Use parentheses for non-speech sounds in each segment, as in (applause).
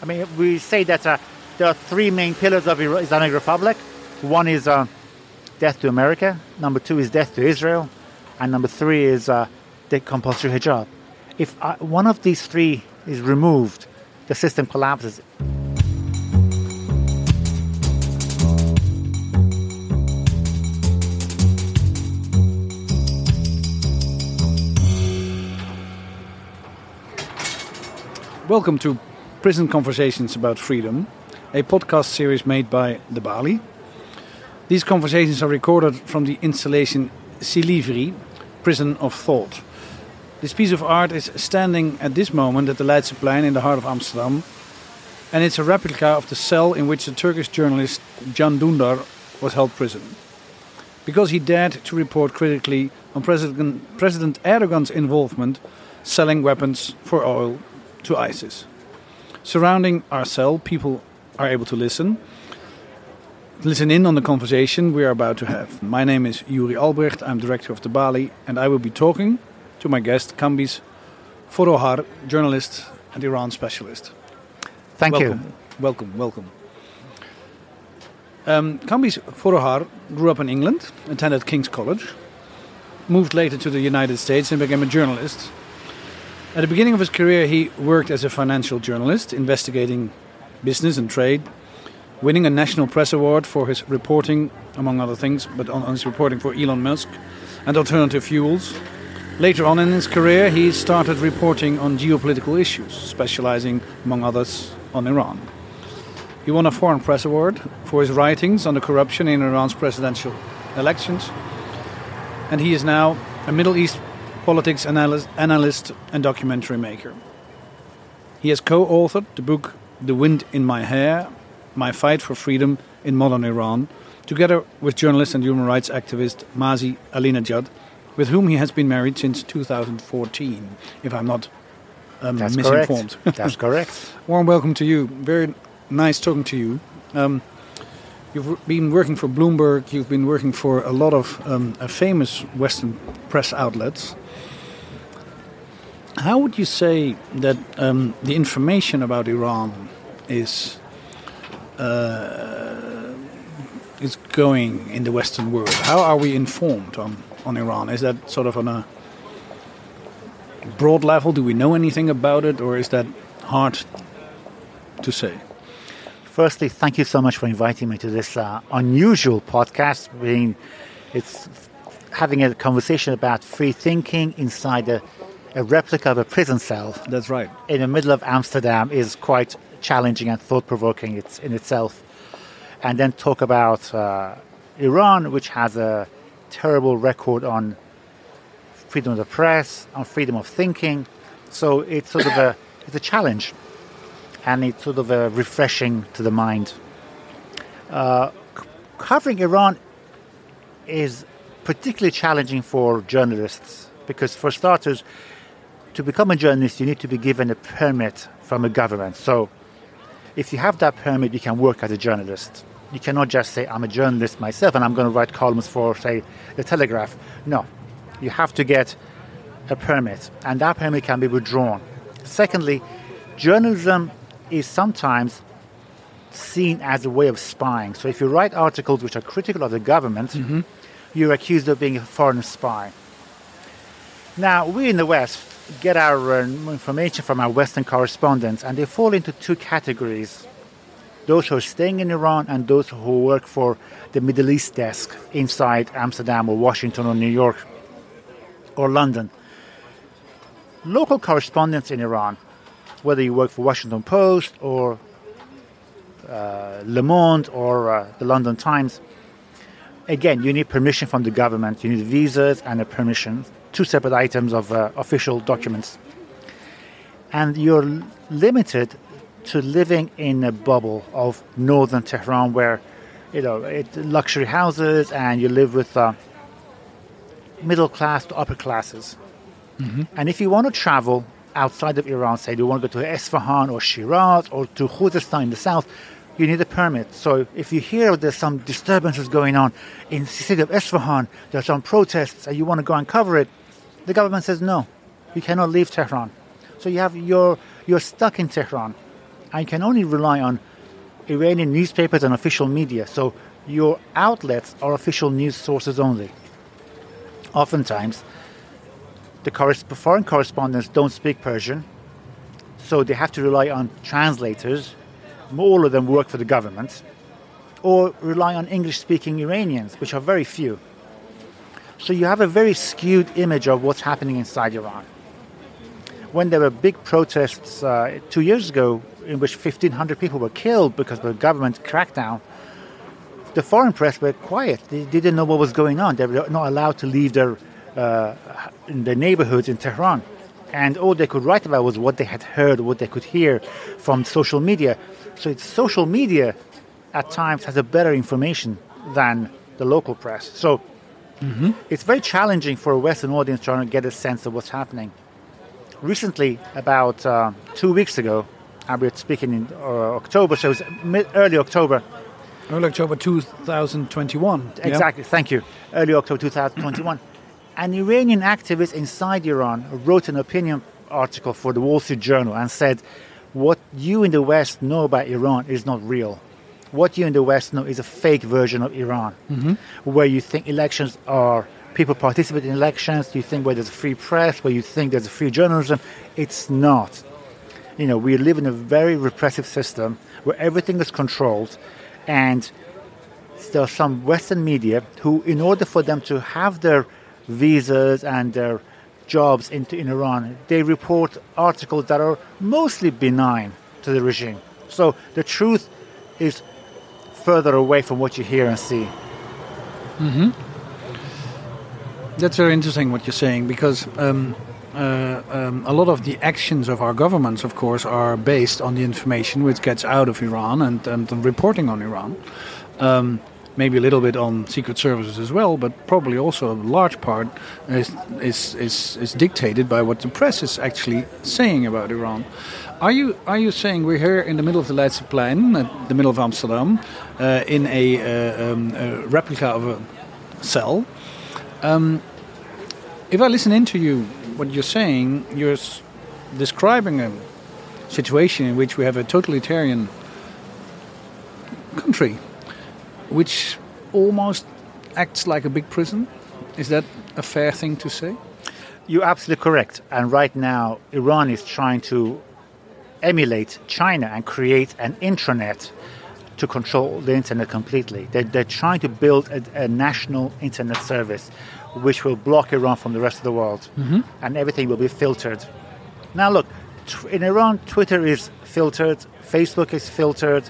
I mean, we say that uh, there are three main pillars of Islamic Republic. One is uh, death to America. Number two is death to Israel, and number three is uh, the compulsory hijab. If uh, one of these three is removed, the system collapses. Welcome to Prison Conversations About Freedom, a podcast series made by The Balie. These conversations are recorded from the installation Silivri, Prison of Thought. This piece of art is standing at this moment at the Leidseplein in the heart of Amsterdam, and it's a replica of the cell in which the Turkish journalist Can Dündar was held prison. Because he dared to report critically on President Erdogan's involvement selling weapons for oil to ISIS. Surrounding our cell, people are able to listen. Listen in on the conversation we are about to have. My name is Yoeri Albrecht, I'm director of the Balie, and I will be talking to my guest, Kambiz Foroohar, journalist and Iran specialist. Thank welcome. you. Welcome, welcome. Um, Kambiz Foroohar grew up in England, attended King's College, moved later to the United States, and became a journalist at the beginning of his career, he worked as a financial journalist, investigating business and trade, winning a National Press Award for his reporting, among other things, but on, his reporting for Elon Musk and alternative fuels. Later on in his career, he started reporting on geopolitical issues, specializing, among others, on Iran. He won a Foreign Press Award for his writings on the corruption in Iran's presidential elections, and he is now a Middle East politics analyst, analyst and documentary maker. He has co authored the book The Wind in My Hair My Fight for Freedom in Modern Iran, together with journalist and human rights activist Masih Alinejad, with whom he has been married since 2014, if I'm not um, That's misinformed. correct. That's correct. (laughs) Warm welcome to you. Very nice talking to you. Um, you've been working for Bloomberg, you've been working for a lot of um, famous Western press outlets. How would you say that um, the information about Iran is uh, is going in the Western world? How are we informed on, on Iran? Is that sort of on a broad level? Do we know anything about it, or is that hard to say? Firstly, thank you so much for inviting me to this uh, unusual podcast. Being, it's having a conversation about free thinking inside a a replica of a prison cell That's right. in the middle of Amsterdam is quite challenging and thought provoking it's in itself. And then talk about uh, Iran, which has a terrible record on freedom of the press, on freedom of thinking. So it's sort of a it's a challenge, and it's sort of a refreshing to the mind. Uh, covering Iran is particularly challenging for journalists because, for starters, to become a journalist, you need to be given a permit from a government. So, if you have that permit, you can work as a journalist. You cannot just say, I'm a journalist myself and I'm going to write columns for, say, the Telegraph. No, you have to get a permit, and that permit can be withdrawn. Secondly, journalism is sometimes seen as a way of spying. So, if you write articles which are critical of the government, you're accused of being a foreign spy. Now, we in the West get our uh, information from our Western correspondents, and they fall into two categories those who are staying in Iran and those who work for the Middle East desk inside Amsterdam or Washington or New York or London. Local correspondents in Iran, whether you work for Washington Post or uh, Le Monde or uh, the London Times, again, you need permission from the government. You need visas and a permission, two separate items of uh, official documents. And you're limited to living in a bubble of northern Tehran where, you know, it, luxury houses and you live with uh, middle class to upper classes. And if you want to travel outside of Iran, say do you want to go to Esfahan or Shiraz or to Khuzestan in the south, you need a permit. So if you hear there's some disturbances going on in the city of Esfahan, there's some protests, and you want to go and cover it, the government says no, you cannot leave Tehran. So you have you're you're stuck in Tehran. and you can only rely on Iranian newspapers and official media. So your outlets are official news sources only. Oftentimes, the foreign correspondents don't speak Persian, so they have to rely on translators. All of them work for the government, or rely on English speaking Iranians, which are very few. So you have a very skewed image of what's happening inside Iran. When there were big protests uh, two years ago in which 1,500 people were killed because of the government crackdown, the foreign press were quiet. They, didn't know what was going on. They were not allowed to leave their, in the neighborhoods in Tehran. And all they could write about was what they had heard, what they could hear from social media. So it's social media at times has a better information than the local press. So mm-hmm. it's very challenging for a Western audience trying to get a sense of what's happening. Recently, about uh, two weeks ago, I was speaking in uh, October, so it was mid, early October. Early October 2021. Exactly, yeah. thank you. Early October 2021. An Iranian activist inside Iran wrote an opinion article for the Wall Street Journal and said, What you in the West know about Iran is not real. What you in the West know is a fake version of Iran, mm-hmm. where you think elections are people participate in elections, you think where there's a free press, where you think there's a free journalism. It's not you know, we live in a very repressive system where everything is controlled, and there are some Western media who, in order for them to have their visas and their jobs into in Iran, they report articles that are mostly benign to the regime. So the truth is further away from what you hear and see. Mm-hmm. That's very interesting what you're saying because um, uh, um, a lot of the actions of our governments, of course, are based on the information which gets out of Iran and, and reporting on Iran. Um, maybe a little bit on secret services as well, but probably also a large part is, is, is, is dictated by what the press is actually saying about Iran. Are you are you saying we're here in the middle of the Leidseplein, at the middle of Amsterdam, uh, in a, uh, um, a, replica of a cell? Um, if I listen into you, what you're saying, you're describing a situation in which we have a totalitarian country, which almost acts like a big prison. Is that a fair thing to say? You're absolutely correct. And right now, Iran is trying to emulate China and create an intranet to control the internet completely. They're, they're trying to build a, a national internet service which will block Iran from the rest of the world, mm-hmm. and everything will be filtered. Now, look, in Iran, Twitter is filtered, Facebook is filtered,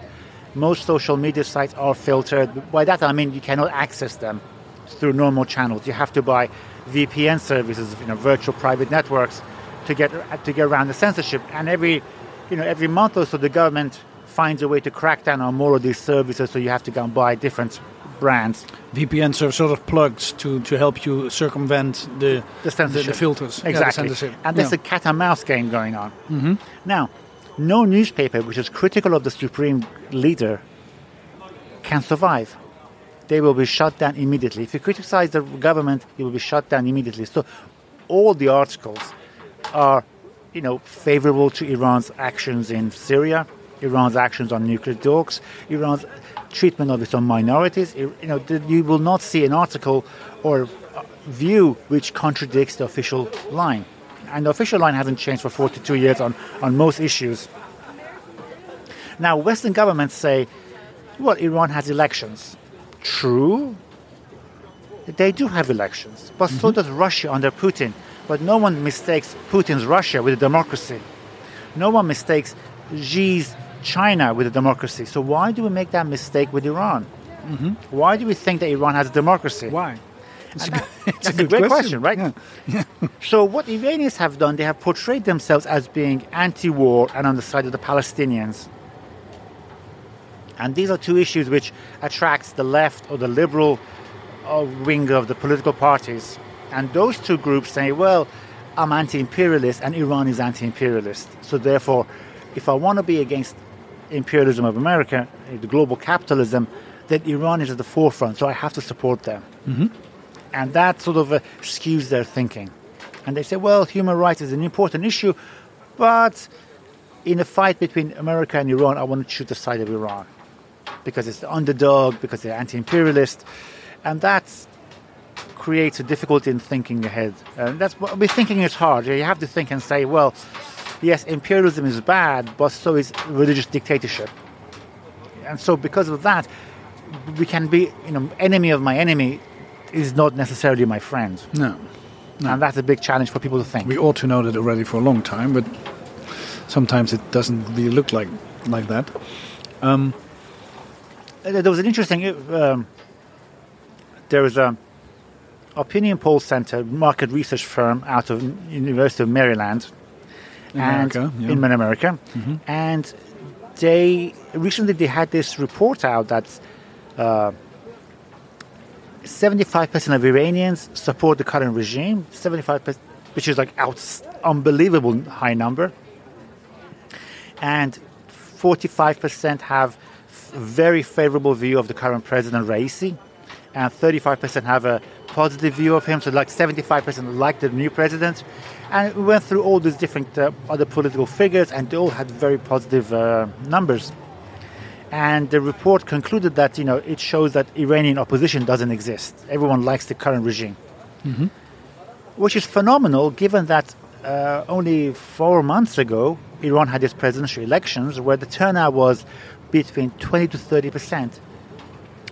most social media sites are filtered. By that I mean you cannot access them through normal channels. You have to buy VPN services, you know, virtual private networks, to get to get around the censorship. And every, you know, every month or so, the government finds a way to crack down on more of these services. So you have to go and buy different brands. VPNs are sort of plugs to, to help you circumvent the the, the, the filters. Exactly. Yeah, the and there's yeah. a cat and mouse game going on. Mm-hmm. Now, no newspaper which is critical of the supreme leader can survive. They will be shut down immediately. If you criticize the government, you will be shut down immediately. So, all the articles are, you know, favorable to Iran's actions in Syria, Iran's actions on nuclear talks, Iran's treatment of its own minorities. You know, you will not see an article or view which contradicts the official line. And the official line hasn't changed for 42 years on, on most issues. Now, Western governments say, well, Iran has elections. True. They do have elections. But mm-hmm. so does Russia under Putin. But no one mistakes Putin's Russia with a democracy. No one mistakes Xi's China with a democracy. So why do we make that mistake with Iran? Mm-hmm. Why do we think that Iran has a democracy? Why? (laughs) It's a, that, it's a, a great question, question right? Yeah. Yeah. (laughs) so what Iranians have done, they have portrayed themselves as being anti-war and on the side of the Palestinians. And these are two issues which attracts the left or the liberal uh, wing of the political parties. And those two groups say, well, I'm anti-imperialist and Iran is anti-imperialist. So therefore, if I want to be against imperialism of America, the global capitalism, then Iran is at the forefront, so I have to support them. Mm-hmm. And that sort of uh, skews their thinking. And they say, well, human rights is an important issue, but in a fight between America and Iran, I want to choose the side of Iran because it's the underdog, because they're anti-imperialist, and that creates a difficulty in thinking ahead. And that's what we're thinking is hard. You have to think and say, well, yes, imperialism is bad, but so is religious dictatorship. And so, because of that, we can be, you know, enemy of my enemy is not necessarily my friend. No. no. And that's a big challenge for people to think. We ought to know that already for a long time, but sometimes it doesn't really look like like that. Um, there was an interesting. Um, there was a opinion poll center, market research firm out of University of Maryland, in America, yeah. in America, mm-hmm. and they recently they had this report out that. Uh, 75% of Iranians support the current regime, 75%, which is like out, unbelievable high number. And 45% have very favorable view of the current president Raisi, and 35% have a positive view of him. So like 75% like the new president, and we went through all these different uh, other political figures, and they all had very positive uh, numbers. And the report concluded that you know it shows that Iranian opposition doesn't exist. Everyone likes the current regime, mm-hmm. which is phenomenal given that uh, only four months ago Iran had its presidential elections where the turnout was between 20 to 30 percent.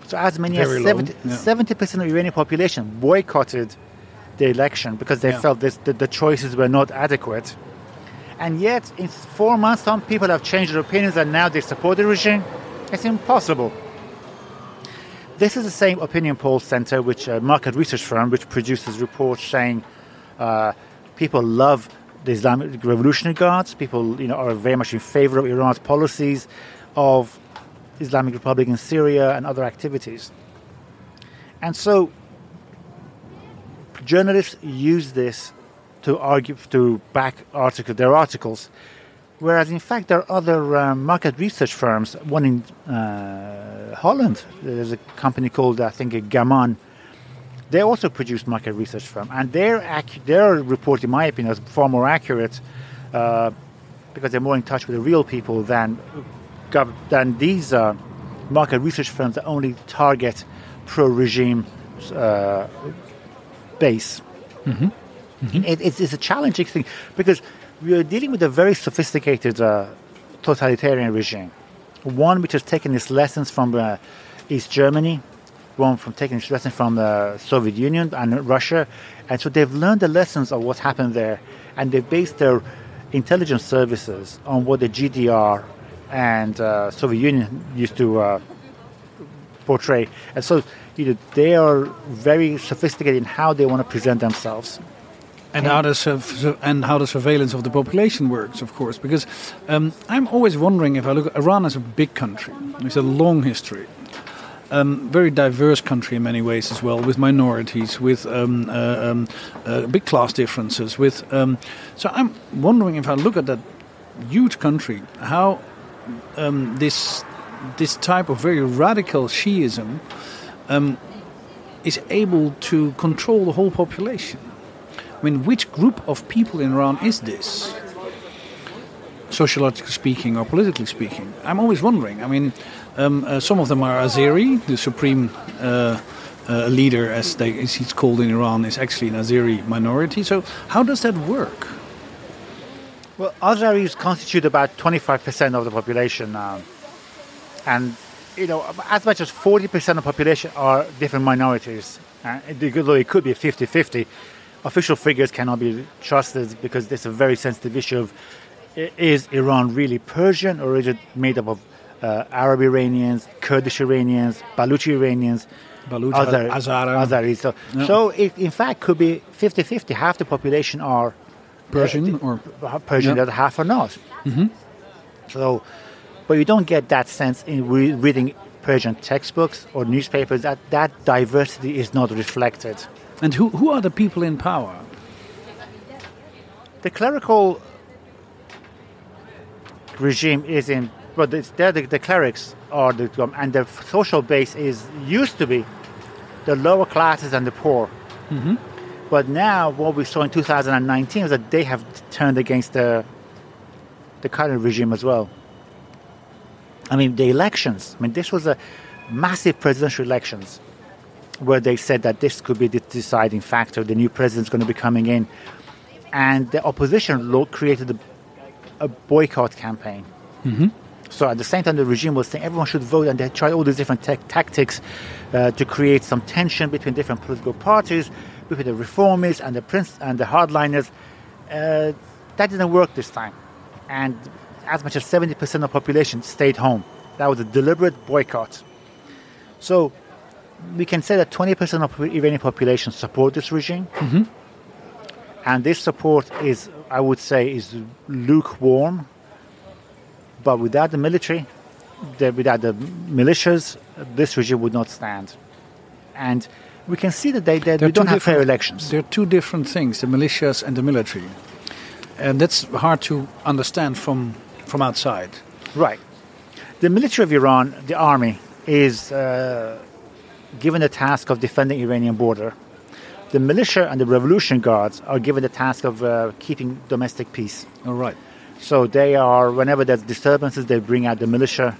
So as many Very as 70 percent of the Iranian population boycotted the election because they Yeah. felt this, that the choices were not adequate. And yet, in four months, some people have changed their opinions and now they support the regime. It's impossible. This is the same opinion poll center, which a market research firm, which produces reports saying uh, people love the Islamic Revolutionary Guards. People, you know, are very much in favor of Iran's policies, of Islamic Republic in Syria and other activities. And so, journalists use this to argue to back article their articles, whereas in fact there are other um, market research firms. One in uh, Holland, there's a company called I think GAMAAN. They also produce market research firm, and their ac- their report, in my opinion, is far more accurate uh, because they're more in touch with the real people than gov- than these uh, market research firms that only target pro-regime uh, base. It, it's, it's a challenging thing because we are dealing with a very sophisticated uh, totalitarian regime. One which has taken its lessons from uh, East Germany, one from taking its lessons from the Soviet Union and Russia, and so they've learned the lessons of what happened there, and they've based their intelligence services on what the GDR and uh, Soviet Union used to uh, portray. And so, you know, they are very sophisticated in how they want to present themselves. And how the and how the surveillance of the population works, of course. Because um, I'm always wondering if I look, Iran is a big country. It's a long history, um, very diverse country in many ways as well, with minorities, with um, uh, um, uh, big class differences. With um, so I'm wondering if I look at that huge country, how um, this this type of very radical Shiism is able to control the whole population. I mean, which group of people in Iran is this? Sociologically speaking or politically speaking, I'm always wondering. I mean, um, uh, some of them are Azeri, the supreme uh, uh, leader, as, they, as he's called in Iran, is actually an Azeri minority. So, how does that work? Well, Azaris constitute about 25% of the population. Um, and, you know, as much as 40% of the population are different minorities. Uh, it could be 50 50. Official figures cannot be trusted because it's a very sensitive issue of is Iran really Persian or is it made up of uh, Arab Iranians, Kurdish Iranians, Baluchi Iranians, Baluch, Azar- Hazara. Azaris? So, Yeah. so it, in fact, could be 50 50. Half the population are Persian or Persian, Yeah. the other half are not. Mm-hmm. So, but you don't get that sense in re- reading Persian textbooks or newspapers that that diversity is not reflected. And who, who are the people in power? The clerical regime is in, but it's, they're the, the clerics are the and the social base is used to be the lower classes and the poor. Mm-hmm. But now, what we saw in 2019 is that they have turned against the the current regime as well. I mean, the elections. I mean, this was a massive presidential elections where they said that this could be the deciding factor. The new president's going to be coming in, and the opposition created a, a boycott campaign. Mm-hmm. So at the same time, the regime was saying everyone should vote, and they tried all these different te- tactics uh, to create some tension between different political parties, between the reformists and the prince and the hardliners. Uh, that didn't work this time, and as much as 70% of the population stayed home. That was a deliberate boycott. So we can say that 20% of Iranian population support this regime. Mm-hmm. And this support is, I would say, is lukewarm. But without the military, the, without the militias, this regime would not stand. And we can see that they, they, they don't have fair elections. There are two different things, the militias and the military. And that's hard to understand from, from outside. Right. The military of Iran, the army, is uh, given the task of defending Iranian border. The militia and the revolution guards are given the task of uh, keeping domestic peace. All right. So they are, whenever there's disturbances, they bring out the militia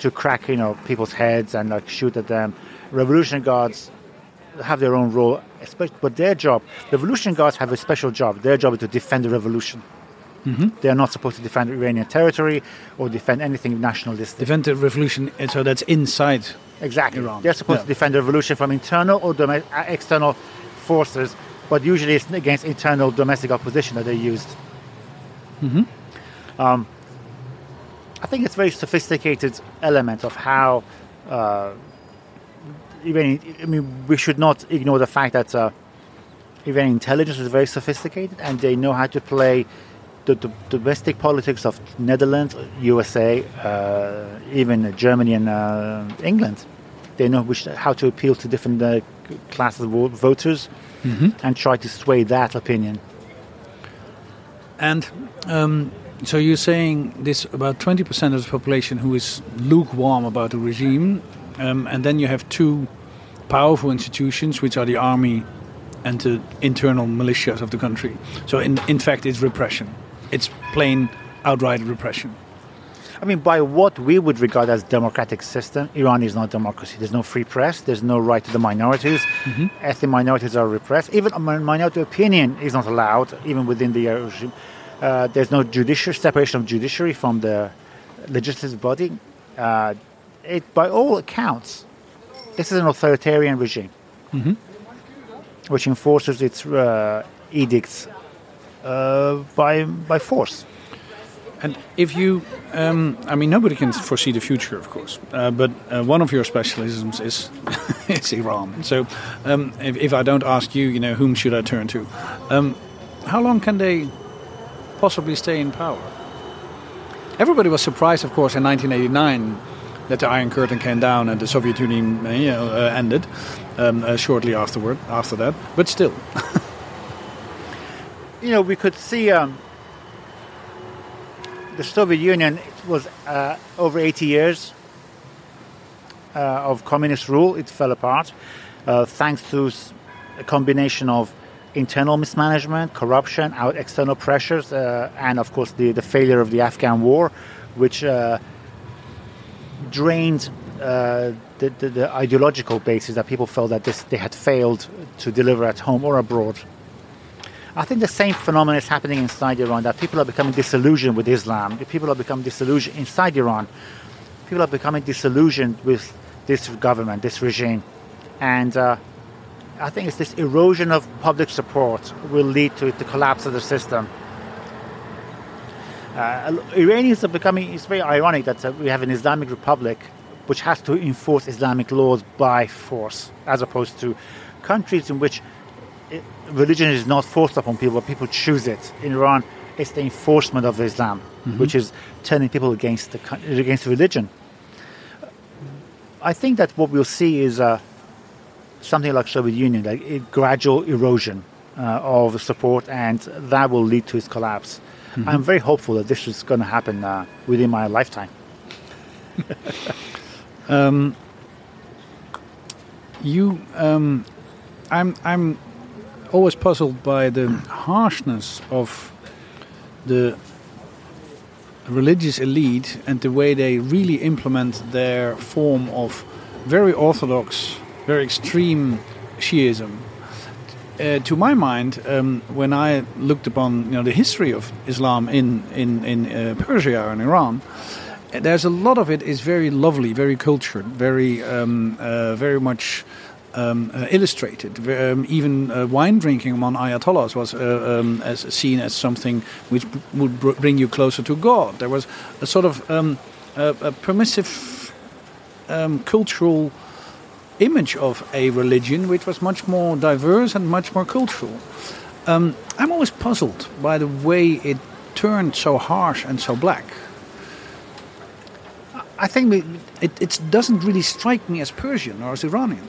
to crack, you know, people's heads and like shoot at them. Revolution guards have their own role, but their job, the revolution guards have a special job. Their job is to defend the revolution. Mm-hmm. They are not supposed to defend Iranian territory or defend anything nationalistic. Defend the revolution, so that's inside exactly. Iran. They're supposed yeah. to defend the revolution from internal or dom- uh, external forces, but usually it's against internal domestic opposition that they used. Mm-hmm. Um, I think it's a very sophisticated element of how. Uh, even I mean, we should not ignore the fact that uh, Iranian intelligence is very sophisticated, and they know how to play the, the domestic politics of Netherlands, USA, uh, even Germany and uh, England. They know which, how to appeal to different uh, classes of voters mm-hmm. and try to sway that opinion. And um, so you're saying this about 20% of the population who is lukewarm about the regime, um, and then you have two powerful institutions, which are the army and the internal militias of the country. So in, in fact, it's repression it's plain outright repression. I mean, by what we would regard as democratic system, Iran is not a democracy. There's no free press. There's no right to the minorities. Mm-hmm. Ethnic minorities are repressed. Even a minority opinion is not allowed, even within the regime. Uh, there's no judicial separation of judiciary from the legislative body. Uh, it, by all accounts, this is an authoritarian regime, mm-hmm. which enforces its uh, edicts by by force. And if you, um, I mean, nobody can foresee the future, of course, uh, but uh, one of your specialisms is (laughs) is Iran. So, um, if, if, I don't ask you, you know, whom should I turn to? Um, how long can they possibly stay in power? Everybody was surprised, of course, in 1989 that the Iron Curtain came down and the Soviet Union, uh, you know, uh, ended um, uh, shortly afterward. After that, but still. (laughs) you know, we could see um, the Soviet Union was uh, over 80 years uh, of communist rule. It fell apart uh, thanks to a combination of internal mismanagement, corruption, out external pressures, uh, and of course the, the failure of the Afghan war, which uh, drained uh, the, the, the, ideological basis that people felt that this, they had failed to deliver at home or abroad. I think the same phenomenon is happening inside Iran that people are becoming disillusioned with Islam. People are becoming disillusioned inside Iran. People are becoming disillusioned with this government, this regime. And uh, I think it's this erosion of public support will lead to the collapse of the system. Uh, Iranians are becoming, it's very ironic that uh, we have an Islamic Republic which has to enforce Islamic laws by force, as opposed to countries in which religion is not forced upon people, but people choose it. In Iran, it's the enforcement of Islam, mm-hmm. which is turning people against the against religion. I think that what we'll see is uh, something like Soviet Union, like a gradual erosion uh, of support, and that will lead to its collapse. Mm-hmm. I'm very hopeful that this is going to happen uh, within my lifetime. (laughs) um, you, um, I'm, I'm always puzzled by the harshness of the religious elite and the way they really implement their form of very orthodox, very extreme Shiism. Uh, to my mind, um, when I looked upon you know the history of Islam in in in uh, Persia and Iran, there's a lot of it is very lovely, very cultured, very um, uh, very much um, uh, illustrated. Um, even uh, wine drinking among ayatollahs was uh, um, as seen as something which would br- bring you closer to God. There was a sort of um, a, a permissive um, cultural image of a religion which was much more diverse and much more cultural. Um, I'm always puzzled by the way it turned so harsh and so black. I think It, it doesn't really strike me as Persian or as Iranian.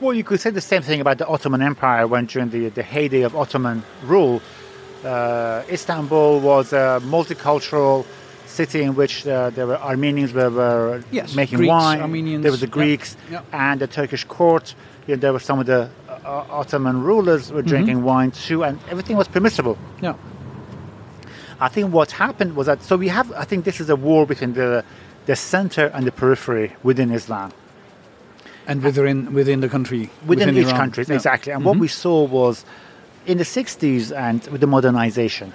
Well, you could say the same thing about the Ottoman Empire when during the, the heyday of Ottoman rule, uh, Istanbul was a multicultural city in which uh, there were Armenians were, were Yes, making Greeks, wine. Armenians, there was the yeah, Greeks yeah. and the Turkish court. You know, there were some of the uh, Ottoman rulers were drinking Mm-hmm. wine too, and everything was permissible. Yeah. I think what happened was that so we have. I think this is a war between the the center and the periphery within Islam. And within within the country, within, each Iran. country, Yeah. exactly. And what Mhm. we saw was in the 60s and with the modernization,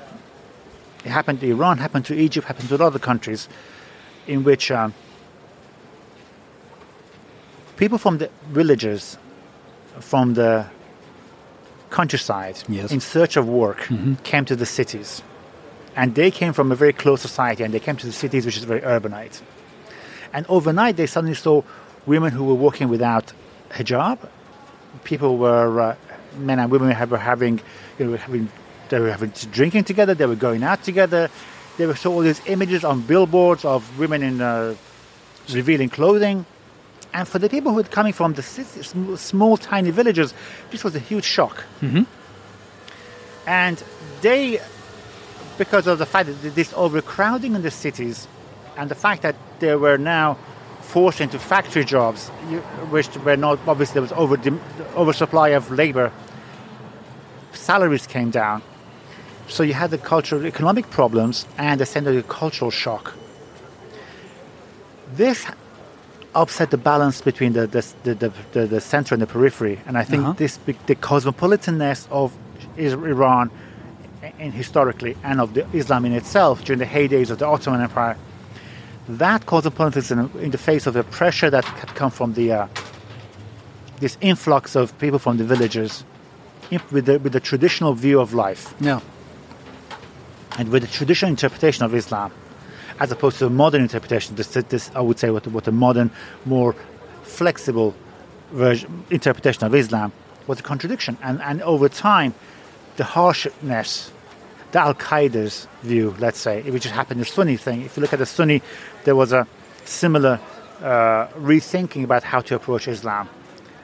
it happened to Iran, happened to Egypt, happened to other countries in which um, people from the villages, from the countryside, Yes. in search of work, came to the cities. And they came from a very close society and they came to the cities, which is very urbanite. And overnight, they suddenly saw women who were walking without hijab. People were, uh, men and women were having, you know, were having, they were having drinking together. They were going out together. They were saw all these images on billboards of women in uh, revealing clothing. And for the people who were coming from the small, small, tiny villages, this was a huge shock. And they, because of the fact that this overcrowding in the cities, and the fact that there were now forced into factory jobs, which were not obviously there was over oversupply of labor. Salaries came down, so you had the cultural, economic problems, and a sense of cultural shock. This upset the balance between the the, the, the, the, the center and the periphery, and I think Uh-huh. this the cosmopolitanness of Iran, and historically, and of the Islam in itself during the heydays of the Ottoman Empire that cosmopolitanism in the face of the pressure that had come from the uh, this influx of people from the villages in- with the, with the traditional view of life Yeah. and with the traditional interpretation of Islam as opposed to the modern interpretation this, this I would say what, what the modern more flexible version, interpretation of Islam was a contradiction and, and over time the harshness the Al Qaeda's view, let's say, which just happened the Sunni thing. If you look at the Sunni, there was a similar uh, rethinking about how to approach Islam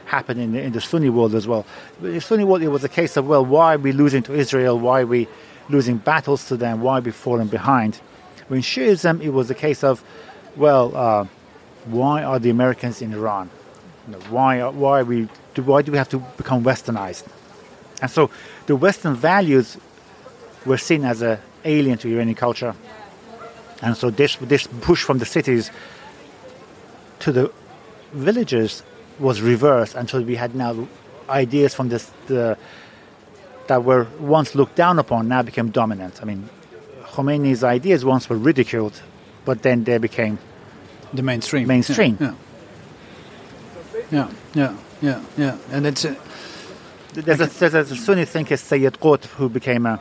happened in the, in the Sunni world as well. In the Sunni world, it was a case of, well, why are we losing to Israel? Why are we losing battles to them? Why are we falling behind? When Shiism, it was a case of, well, uh, why are the Americans in Iran? You know, why, are, why, are we, do, why do we have to become westernized? And so the Western values were seen as a alien to Iranian culture. And so this this push from the cities to the villages was reversed until we had now ideas from this the, that were once looked down upon now became dominant. I mean, Khomeini's ideas once were ridiculed, but then they became The mainstream. Mainstream. Yeah. Yeah. Yeah. Yeah. Yeah. And it's. Uh, There's a, there's a Sunni thinker, Sayyid Qutb, who became uh,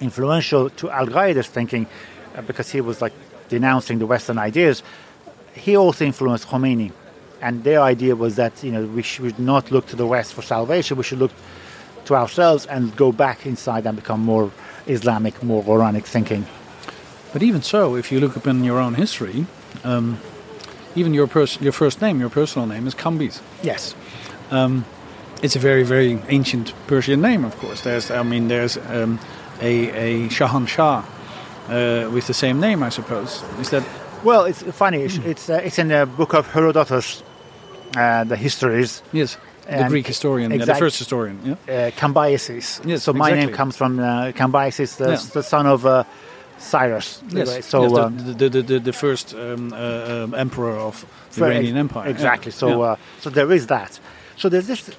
influential to Al Qaeda's thinking uh, because he was like denouncing the Western ideas. He also influenced Khomeini, and their idea was that you know we should not look to the West for salvation. We should look to ourselves and go back inside and become more Islamic, more Quranic thinking. But even so, if you look upon your own history, um, even your pers- your first name, your personal name is Kambiz. Yes. It's a very, very ancient Persian name, of course. There's, I mean, there's um, a, a Shahan Shah uh, with the same name, I suppose. Is that Well, it's funny. It's it's, uh, it's in the book of Herodotus, uh, the histories. yes? The Greek historian, yeah, the first historian. Yeah. uh, Cambyses. Yes, so my name comes from uh, Cambyses, the, Yeah. the son of uh, Cyrus. Yes. So yes, the, um, the, the, the, the first um, uh, um, emperor of the Iranian Empire. Exactly. So, uh, so there is that. So there's this.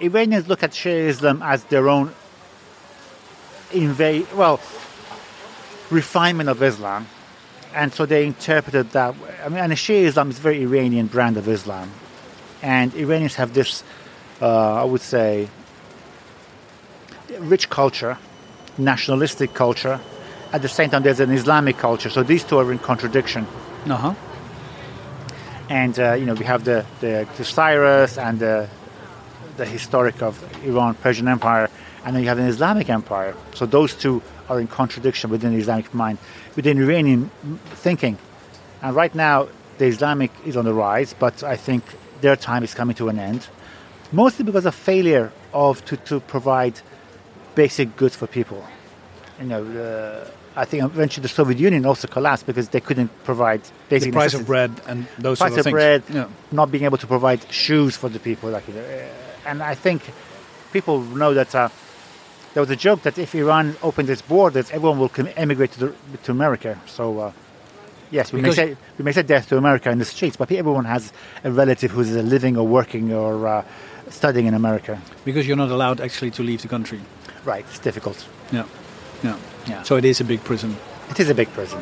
Iranians look at Shia Islam as their own invade, well, refinement of Islam, and so they interpreted that. I mean, and Shia Islam is a very Iranian brand of Islam, and Iranians have this, uh, I would say, rich culture, nationalistic culture. At the same time, there's an Islamic culture. So these two are in contradiction uh-huh. and uh, you know we have the, the, the Cyrus and the, the historic of Iran Persian Empire, and then you have an Islamic Empire. So those two are in contradiction within the Islamic mind, within Iranian thinking. And right now, the Islamic is on the rise, but I think their time is coming to an end, mostly because of failure of to, to provide basic goods for people. You know, uh, I think eventually the Soviet Union also collapsed because they couldn't provide basic The price of bread and those price sort of of things. bread, Yeah. not being able to provide shoes for the people. Like, uh, and I think people know that uh, there was a joke that if Iran opened its borders, everyone will emigrate to, the, to America. So, uh, yes, we may, say, we may say death to America in the streets, but everyone has a relative who's living or working or uh, studying in America. Because you're not allowed actually to leave the country. Right, it's difficult. Yeah. Yeah. Yeah. So it is a big prison. It is a big prison.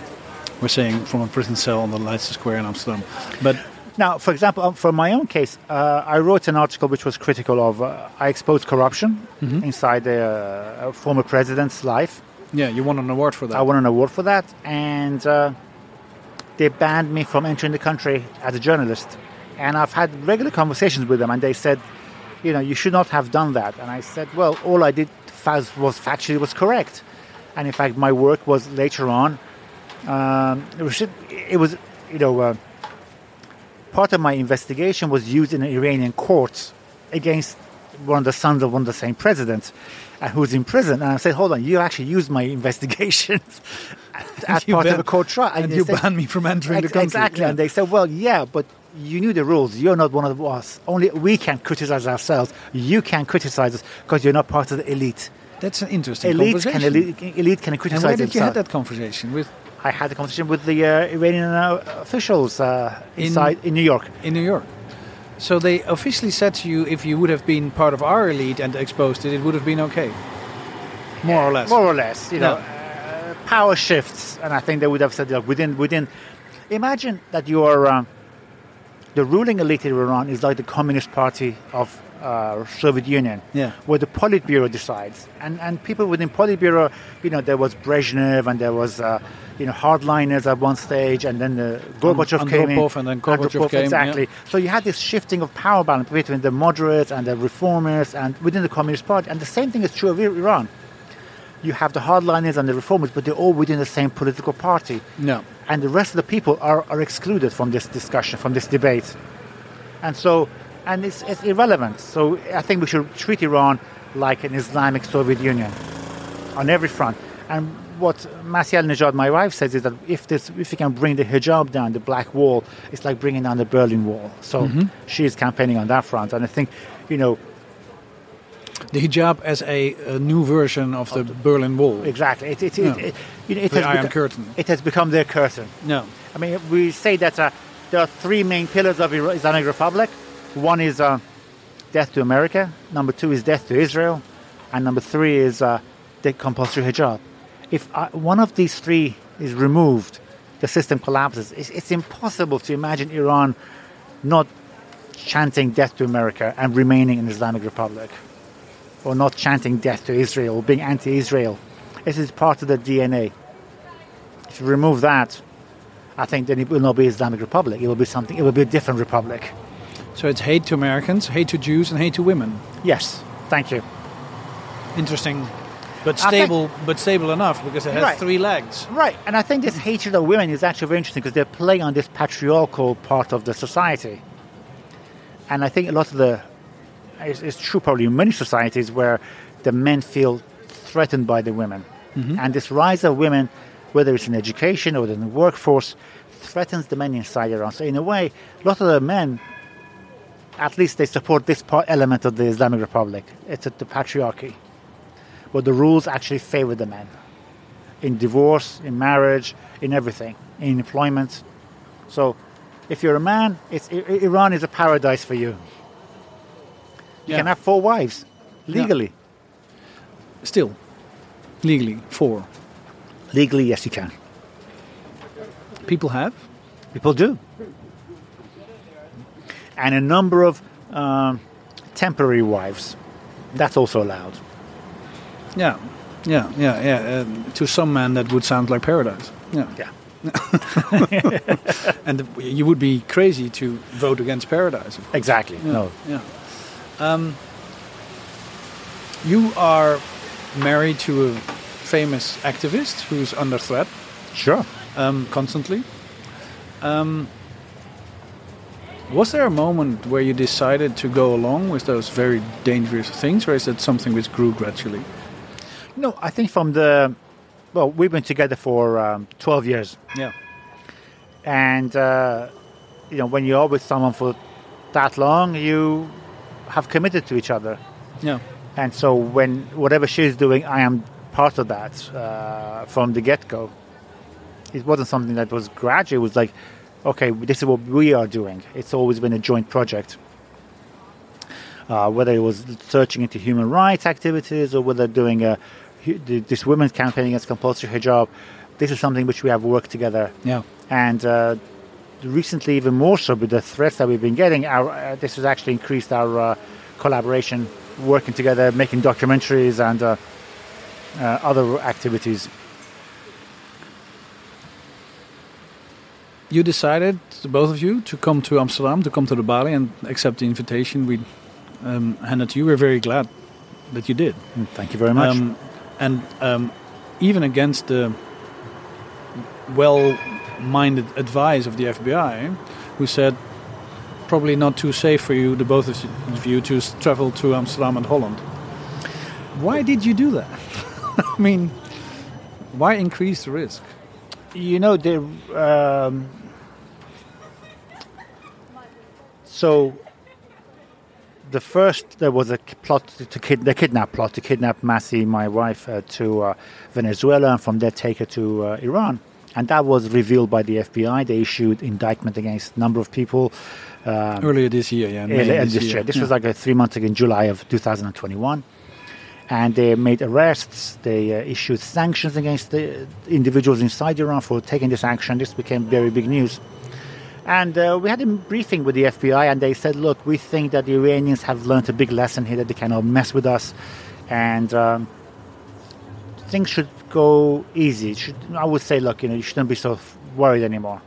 We're saying from a prison cell on the Leicester Square in Amsterdam. But Now, for example, um, for my own case, uh, I wrote an article which was critical of, uh, I exposed corruption inside the uh, former president's life. yeah, you won an award for that. I won an award for that, and uh, they banned me from entering the country as a journalist. And I've had regular conversations with them, and they said, you know, you should not have done that. And I said, well, all I did fa- was factually was correct, and in fact, my work was later on. Um, it was, it was, you know, uh, part of my investigation was used in an Iranian courts against one of the sons of one of the same presidents uh, who's in prison. And I said, hold on, you actually used my (laughs) investigations (laughs) as part of a court trial. and they you said- banned me from entering the Ex- country. Exactly. Yeah. And they said, well, yeah, but you knew the rules. You're not one of us. Only we can criticize ourselves. You can criticize us because you're not part of the elite. That's an interesting Elite can, conversation. elite, elite can criticize and where did you have that conversation with I had a conversation with the uh, Iranian uh, officials uh, In- inside in New York. in New York? So they officially said to you, if you would have been part of our elite and exposed it, it would have been okay. More or less. more or less. You know, uh, power shifts, and I think they would have said that within within. Imagine that you are uh, the ruling elite in Iran is like the Communist Party of uh, Soviet Union, Yeah. where the Politburo decides, and and people within Politburo, you know, there was Brezhnev and there was. Uh, you know, hardliners at one stage, and then the Gorbachev came in. And then Gorbachev came, exactly. yeah. So you had this shifting of power balance between the moderates and the reformers, and within the Communist Party. And the same thing is true of Iran you have the hardliners and the reformers, but they're all within the same political party. No. And the rest of the people are, are excluded from this discussion, from this debate. And so, and it's, it's irrelevant. So I think we should treat Iran like an Islamic Soviet Union on every front. And what Masih Alinejad, my wife, says is that if this, if we can bring the hijab down, the black wall, it's like bringing down the Berlin Wall. So she is campaigning on that front. And I think, you know, The hijab as a, a new version of the Berlin Wall. exactly, it, it, Yeah. it, it, you know, it The has Iron beco- Curtain. It has become their curtain. No. I mean, we say that uh, there are three main pillars of Islamic Republic. One is uh, death to America. Number two is death to Israel, and number three is uh, the compulsory hijab. If uh, one of these three is removed, the system collapses. It's, it's impossible to imagine Iran not chanting death to America and remaining an Islamic Republic, or not chanting death to Israel, or being anti-Israel. This is part of the DNA. If you remove that, I think then it will not be Islamic Republic. It will be something. It will be a different republic. So it's hate to Americans, hate to Jews, and hate to women. Yes, thank you. Interesting, but I think- stable, but stable enough because it has Right. three legs. Right, and I think this hatred of women is actually very interesting because they're playing on this patriarchal part of the society. And I think a lot of the, it's, it's true probably in many societies where the men feel threatened by the women. Mm-hmm. And this rise of women, whether it's in education or in the workforce, threatens the men inside Iran. So in a way, a lot of the men, at least they support this part, element of the Islamic Republic. It's a, the patriarchy. But the rules actually favor the men. in divorce, in marriage, in everything, in employment. So, if you're a man, it's, Iran is a paradise for you. You Yeah. can have four wives legally. Still, legally, four. Legally, yes, you can. People have. People do. And a number of um, temporary wives. That's also allowed. Yeah, yeah, yeah, yeah. Um, to some men, that would sound like paradise. Yeah. Yeah. (laughs) (laughs) And you would be crazy to vote against paradise. Exactly. Yeah. No. Yeah. Um, you are married to a famous activist who's under threat Sure. um, constantly. Um, was there a moment where you decided to go along with those very dangerous things, or is it something which grew gradually? No, I think from the. Well, we've been together for um, 12 years. Yeah. And, uh, you know, when you're with someone for that long, you have committed to each other. Yeah. And so when whatever she's doing, I am part of that uh, from the get go. It wasn't something that was gradual. It was like, okay, this is what we are doing. It's always been a joint project. Uh, whether it was searching into human rights activities or whether doing a, this women's campaign against compulsory hijab, this is something which we have worked together Yeah. and uh, recently even more so with the threats that we've been getting our, uh, this has actually increased our uh, collaboration working together making documentaries and uh, uh, other activities You decided, both of you, to come to Amsterdam, to come to the Balie and accept the invitation we um, handed to you. We're very glad that you did. Mm, thank you very much Um, and um, even against the well-minded advice of the FBI, who said probably not too safe for you, the both of you, to travel to Amsterdam and Holland. Why did you do that? (laughs) I mean, why increase the risk? you know the um, so the first there was a plot to, kid, the kidnap plot to kidnap Masih, my wife, uh, to uh, Venezuela and from there take her to uh, Iran. And that was revealed by the FBI. They issued indictment against a number of people. Um, Earlier this year, yeah. earlier this this year. year. This Yeah. was like uh, three months ago in July of 2021. And they made arrests. They uh, issued sanctions against the individuals inside Iran for taking this action. This became very big news. And uh, we had a briefing with the FBI, and they said, "Look, we think that the Iranians have learned a big lesson here that they cannot mess with us, and um, things should go easy. Should, I would say, look, you know, you shouldn't be so worried anymore."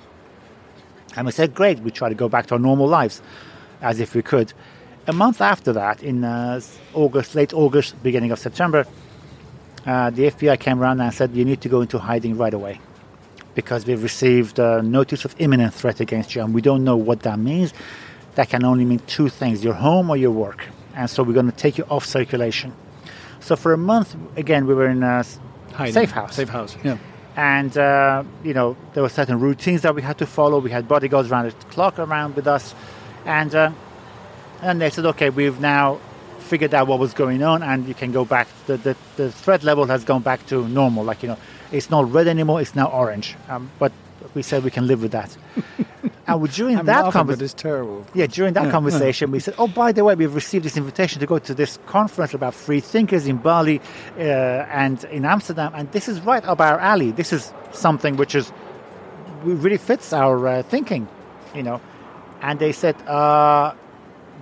And we said, "Great, we try to go back to our normal lives, as if we could." A month after that, in uh, August, late August, beginning of September, uh, the FBI came around and said, "You need to go into hiding right away." Because we've received a notice of imminent threat against you, and we don't know what that means. That can only mean two things: your home or your work. And so we're going to take you off circulation. So for a month, again, we were in a Hiding. safe house, Safe house, yeah. and uh, you know there were certain routines that we had to follow. We had bodyguards around the clock around with us, and uh, and they said, okay, we've now figured out what was going on, and you can go back. The, the the threat level has gone back to normal. Like you know, it's not red anymore; it's now orange. Um, but we said we can live with that. (laughs) and during I'm that conversation. Yeah, during that Yeah, conversation, we said, "Oh, by the way, we've received this invitation to go to this conference about free thinkers in Balie uh, and in Amsterdam, and this is right up our alley. This is something which is really fits our uh, thinking, you know." And they said, uh,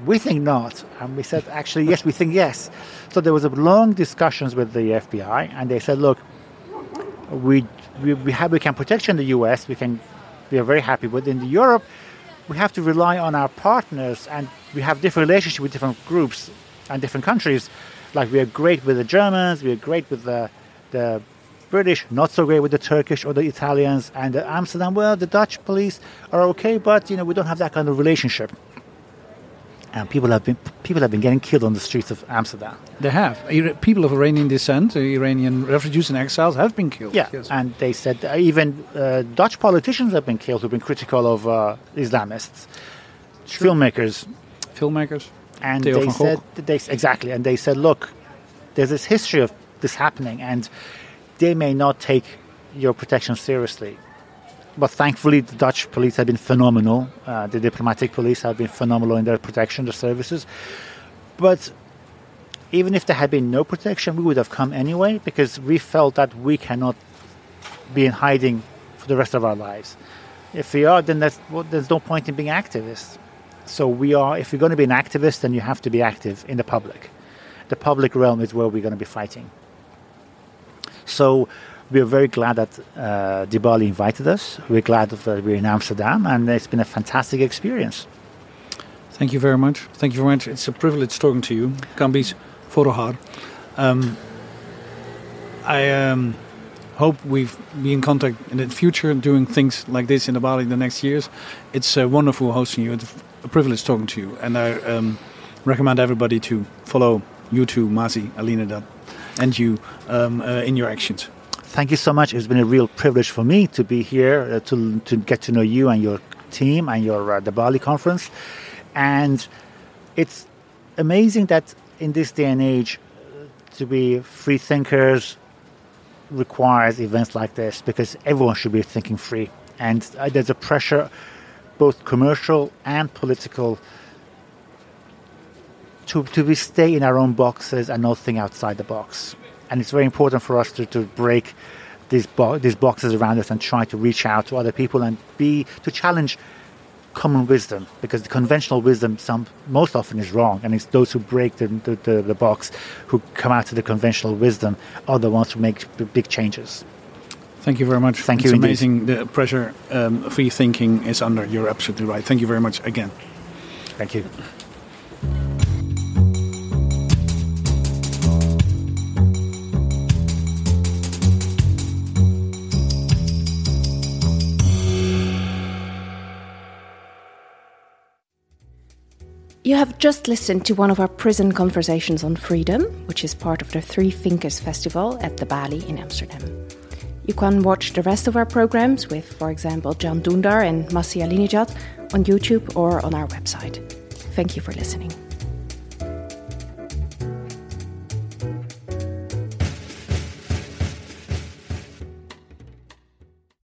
"We think not," and we said, "Actually, yes, we think yes." So there was a long discussions with the FBI, and they said, "Look, we we, we have we can protection in the US. We can we are very happy, but in Europe, we have to rely on our partners, and we have different relationships with different groups and different countries. Like we are great with the Germans, we are great with the the British, not so great with the Turkish or the Italians, and the Amsterdam. Well, the Dutch police are okay, but you know we don't have that kind of relationship. And people have been people have been getting killed on the streets of Amsterdam. They have. People of Iranian descent, uh, Iranian refugees and exiles, have been killed. Yeah, Yes. and they said even uh, Dutch politicians have been killed who've been critical of uh, Islamists, filmmakers, Filmmakers. and Theo they said they exactly, and they said, look, there's this history of this happening, and they may not take your protection seriously. But thankfully, the Dutch police have been phenomenal. Uh, the diplomatic police have been phenomenal in their protection, their services. But even if there had been no protection, we would have come anyway because we felt that we cannot be in hiding for the rest of our lives. If we are, then well, there's no point in being activists. So we are. If you're going to be an activist, then you have to be active in the public. The public realm is where we're going to be fighting. So we are very glad that uh, De Balie invited us. We're glad that we're in Amsterdam, and it's been a fantastic experience. Thank you very much. Thank you very much. It's a privilege talking to you, Kambiz Foroohar. Um, I um, hope we be in contact in the future doing things like this in the Balie in the next years. It's uh, wonderful hosting you. It's a privilege talking to you. And I um, recommend everybody to follow you too, Masih, Alina, and you um, uh, in your actions. Thank you so much. It's been a real privilege for me to be here uh, to, to get to know you and your team and your uh, the Balie conference. And it's amazing that in this day and age, to be free thinkers requires events like this because everyone should be thinking free. And uh, there's a pressure, both commercial and political, to, to be stay in our own boxes and not think outside the box. And it's very important for us to, to break these, bo- these boxes around us and try to reach out to other people and be to challenge common wisdom because the conventional wisdom some most often is wrong and it's those who break the, the, the, the box who come out to the conventional wisdom are the ones who make big changes. Thank you very much. Thank it's you amazing indeed. the pressure um, free thinking is under. You're absolutely right. Thank you very much again. Thank you You have just listened to one of our prison conversations on freedom, which is part of the Free Thinkers Festival at the Balie in Amsterdam. You can watch the rest of our programs with, for example, Can Dündar and Masih Alinejad on YouTube or on our website. Thank you for listening.